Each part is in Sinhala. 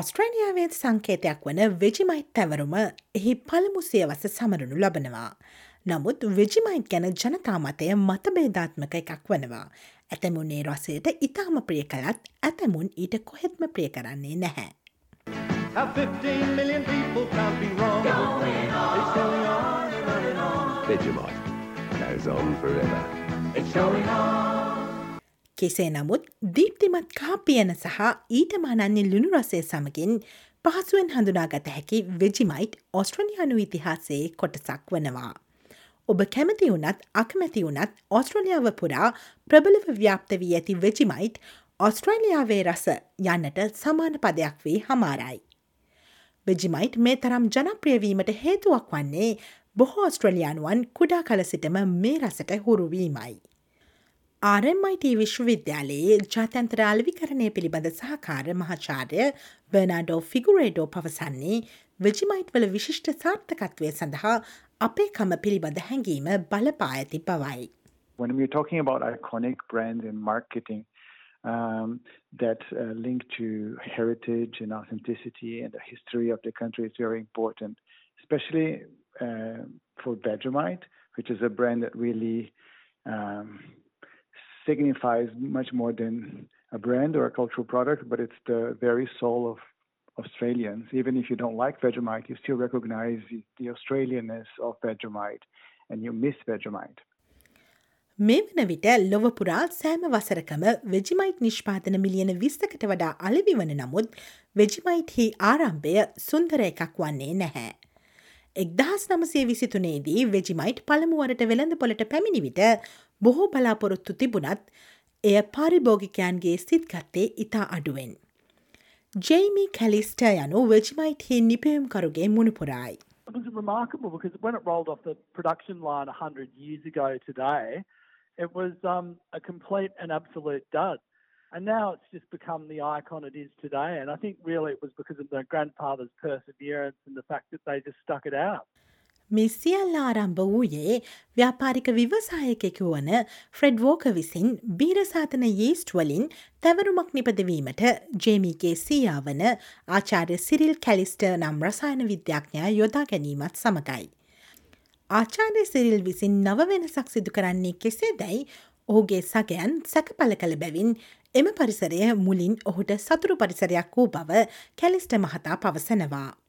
ඔස්ට්‍රේනියාවේ සංකේතයක් වන වෙජිමයිට් තැවරුම එහි පළමු සියවස සමරනු ලබනවා. නමුත් වෙජිමයිට් ගැන ජනතාමතය මතබේධාත්මක එකක් වනවා. ඇතැමුණේ රසයට ඉතාම ප්‍රිය කළත් ඇතැමුන් ඊට කොහෙත්ම ප්‍රිය කරන්නේ නැහැ. Vegemite goes on forever. කෙසේ නමුත් දීප්තිමත් කාපියන සහ ඊට මානන්නේ ලුණු රසය සමගින් පහසුවෙන් හඳුනාගත හැකි වෙජිමයිට් ඔස්ට්‍රලියයානු ඉතිහාසයේ කොටසක් වනවා. ඔබ කැමති වනත් අකමැති වනත් ඔස්ට්‍රලියාව පුරා ප්‍රබලව ව්‍යාප්ත වී ඇති වෙජිමයිට් ඔස්ට්‍රේලියාවේ රස යන්නට සමාන පදයක් වී හමාරයි. වෙජිමයිට් මේ තරම් ජනප්‍රියවීමට හේතුවක් වන්නේ බොහෝ ඔස්ට්‍රලයානුවන් කුඩා කල සිටම මේ රසට හුරුවීමයි. RMIT විශ්වවිද්‍යාලයේ ජාතන්ත්‍ර අලවිකරණය පිළිබඳ සහකාර මහාචාර්ය බර්නාඩෝ ෆිගුරේඩෝ පවසන්නේ වෙජිමයිට් වල විශිෂ්ට සාර්ථකත්වය සඳහා අපේ කම පිළිබඳ හැඟීම බලපා ඇති බවයි. When we're talking about iconic brands and marketing um, that uh, link to heritage and authenticity and the history of the country is very important, especially uh, for Vegemite, which is a brand that really um, signifies much more than a brand or a cultural product, but it's the very soul of Australians. Even if you don't like Vegemite, you still recognize the, the Australianness of Vegemite and you miss Vegemite. මේ වන විට ලොවපුරා සෑම වසරකම වෙජිමයිට් නිෂ්පාතන මිලියන විස්තකට වඩා අලවි වන නමුත් වෙජිමයිට් හි ආරම්භය සුන්දර එකක් වන්නේ නැහැ. එක්දහස් නමසේ විසිතුනේදී වෙජිමයිට් පළමුුවරට වෙළඳ පොලට පැමිණි විට බොහෝ බලාපොරොත්තු තිබුණත් එය පාරිභෝගිකයන්ගේ සිත්ගත්තේ ඉතා අඩුවෙන්. ජෙයිමි කැලිස්ට යනු වෙජිමයිට් හි නිපයුම්කරුගේ මුණපුරායි. It was remarkable because when it rolled off the production line 100 years ago today, it was um, a complete and absolute dud. And now it's just become the icon it is today. And I think really it was because of the grandfather's perseverance and the fact that they just stuck it out. මේ සියල්ල ආරම්භ වූයේ ව්‍යාපාරික විවසායකෙකු වන ෆ්‍රෙඩ් වෝක විසින් බීරසාතන යේස්ට් වලින් තැවරුමක් නිපදවීමට ජේමිගේ සීයා වන ආචාර්ය සිරිල් කැලිස්ට නම් රසායන විද්‍යාඥා යොදා ගැනීමත් සමඟයි. ආචාර්ය සිරිල් විසින් නව වෙනසක් සිදු කරන්නේ කෙසේ දැයි ඔහුගේ සගයන් සැකපල කළ බැවින් එම පරිසරය මුලින් ඔහුට සතුරු පරිසරයක් වූ බව කැලිස්ට මහතා පවසනවා.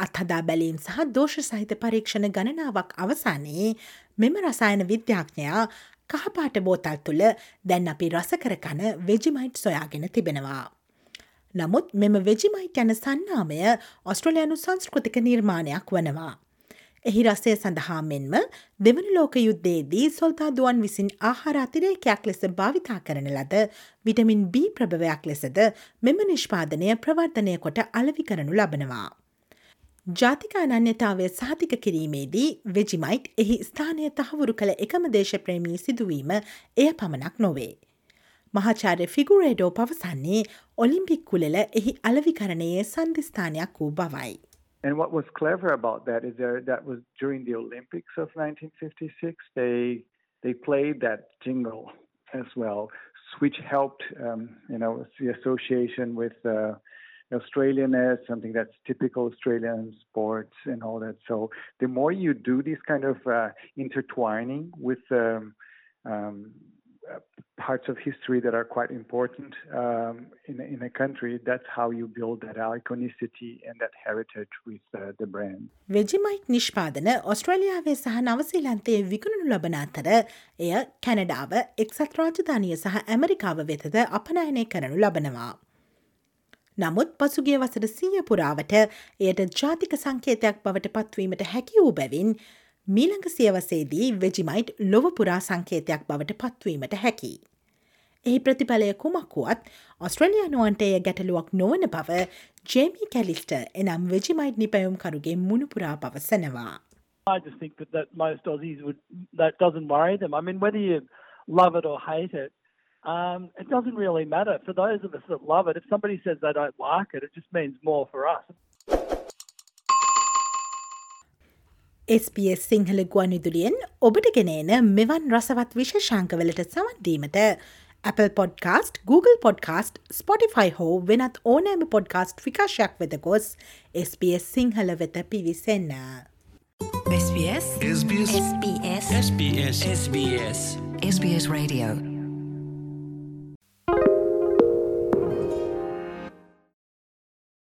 අත්හදා බැලීම් සහ දෝෂ සහිත පරීක්ෂණ ගණනාවක් අවසානයේ මෙම රසායන විද්‍යාඥයා කහපාට බෝතල් තුළ දැන් අපි රසකරකන වෙජිමයිට් සොයාගෙන තිබෙනවා. නමුත් මෙම වෙජිමයිට් යන සන්නාමය ඔස්ට්‍රලයානු සංස්කෘතික නිර්මාණයක් වනවා. එහි රසය සඳහා මෙන්ම දෙවන ලෝක යුද්ධයේදී සොල්තාදුවන් විසින් ආහාර අතිරේකයක් ලෙස භාවිතා කරන ලද විටමින් B ප්‍රභවයක් ලෙසද මෙම නිෂ්පාදනය ප්‍රවර්තනය කොට අලවි කරනු ලබනවා. ජාතික අනන්‍යතාවය සහතික කිරීමේදී වෙජිමයිට් එහි ස්ථානය තහවුරු කළ එකම දේශප්‍රේමී සිදුවීම එය පමණක් නොවේ. මහාචාර්ය ෆිගුරේඩෝ පවසන්නේ ඔලිම්පික් කුලල එහි අලවිකරණයේ සන්ධස්ථානයක් වූ බවයි. And what was clever about that is there, that was during the Olympics of 1956, they they played that jingle as well, which helped um, you know the association with uh, Australianness, something that's typical Australian sports and all that. So the more you do this kind of uh, intertwining with um, um, uh, parts of history that are quite important um, in, in a country, that's how you build that iconicity and that heritage with uh, the brand. Vegemite නිෂ්පාදන ඔස්ට්‍රලියාවේ සහ නවසීලන්තයේ විකුණනු ලබන අතර එය කැනඩාව එක්සත් රාජධානිය සහ ඇමරිකාව වෙතද අපනයනය කරනු ලබනවා. නමුත් පසුගේ වසර සීය පුරාවට එයට ජාතික සංකේතයක් බවට පත්වීමට හැකි වූ බැවින් මීළඟ සියවසේදී වෙජිමයිට් ලොවපුරා සංකේතයක් බවට පත්වීමට හැකි. එහි ප්‍රතිඵලය කුමක්කුවත් ඔස්ට්‍රලියයානුවන්ට එය ගැටලුවක් නොවන බව ජේමි කැලිස්ට එනම් වෙජිමයිට් නිපැයුම් කරුගේ මුණපුරා පවසනවා. I just think that, that most Aussies would that doesn't worry them. I mean, whether you love it or hate it, Um, it doesn't really matter. For those of us that love it, if somebody says they don't like it, it just means more for us. SBS Sinhala ගුවන්විදුලියෙන් ඔබට ගෙනන මෙවන් රසවත් විශෂංකවලට සමන්දීමට Apple podcast Google podcast Spotify හෝ වෙනත් ඕනෑම පොඩ්කාස්ට් විකාශයක් වෙත ගොස් SBS සිංහල වෙත පිවිසන්න. SBS SBS SBS SBS SBS SBS Radio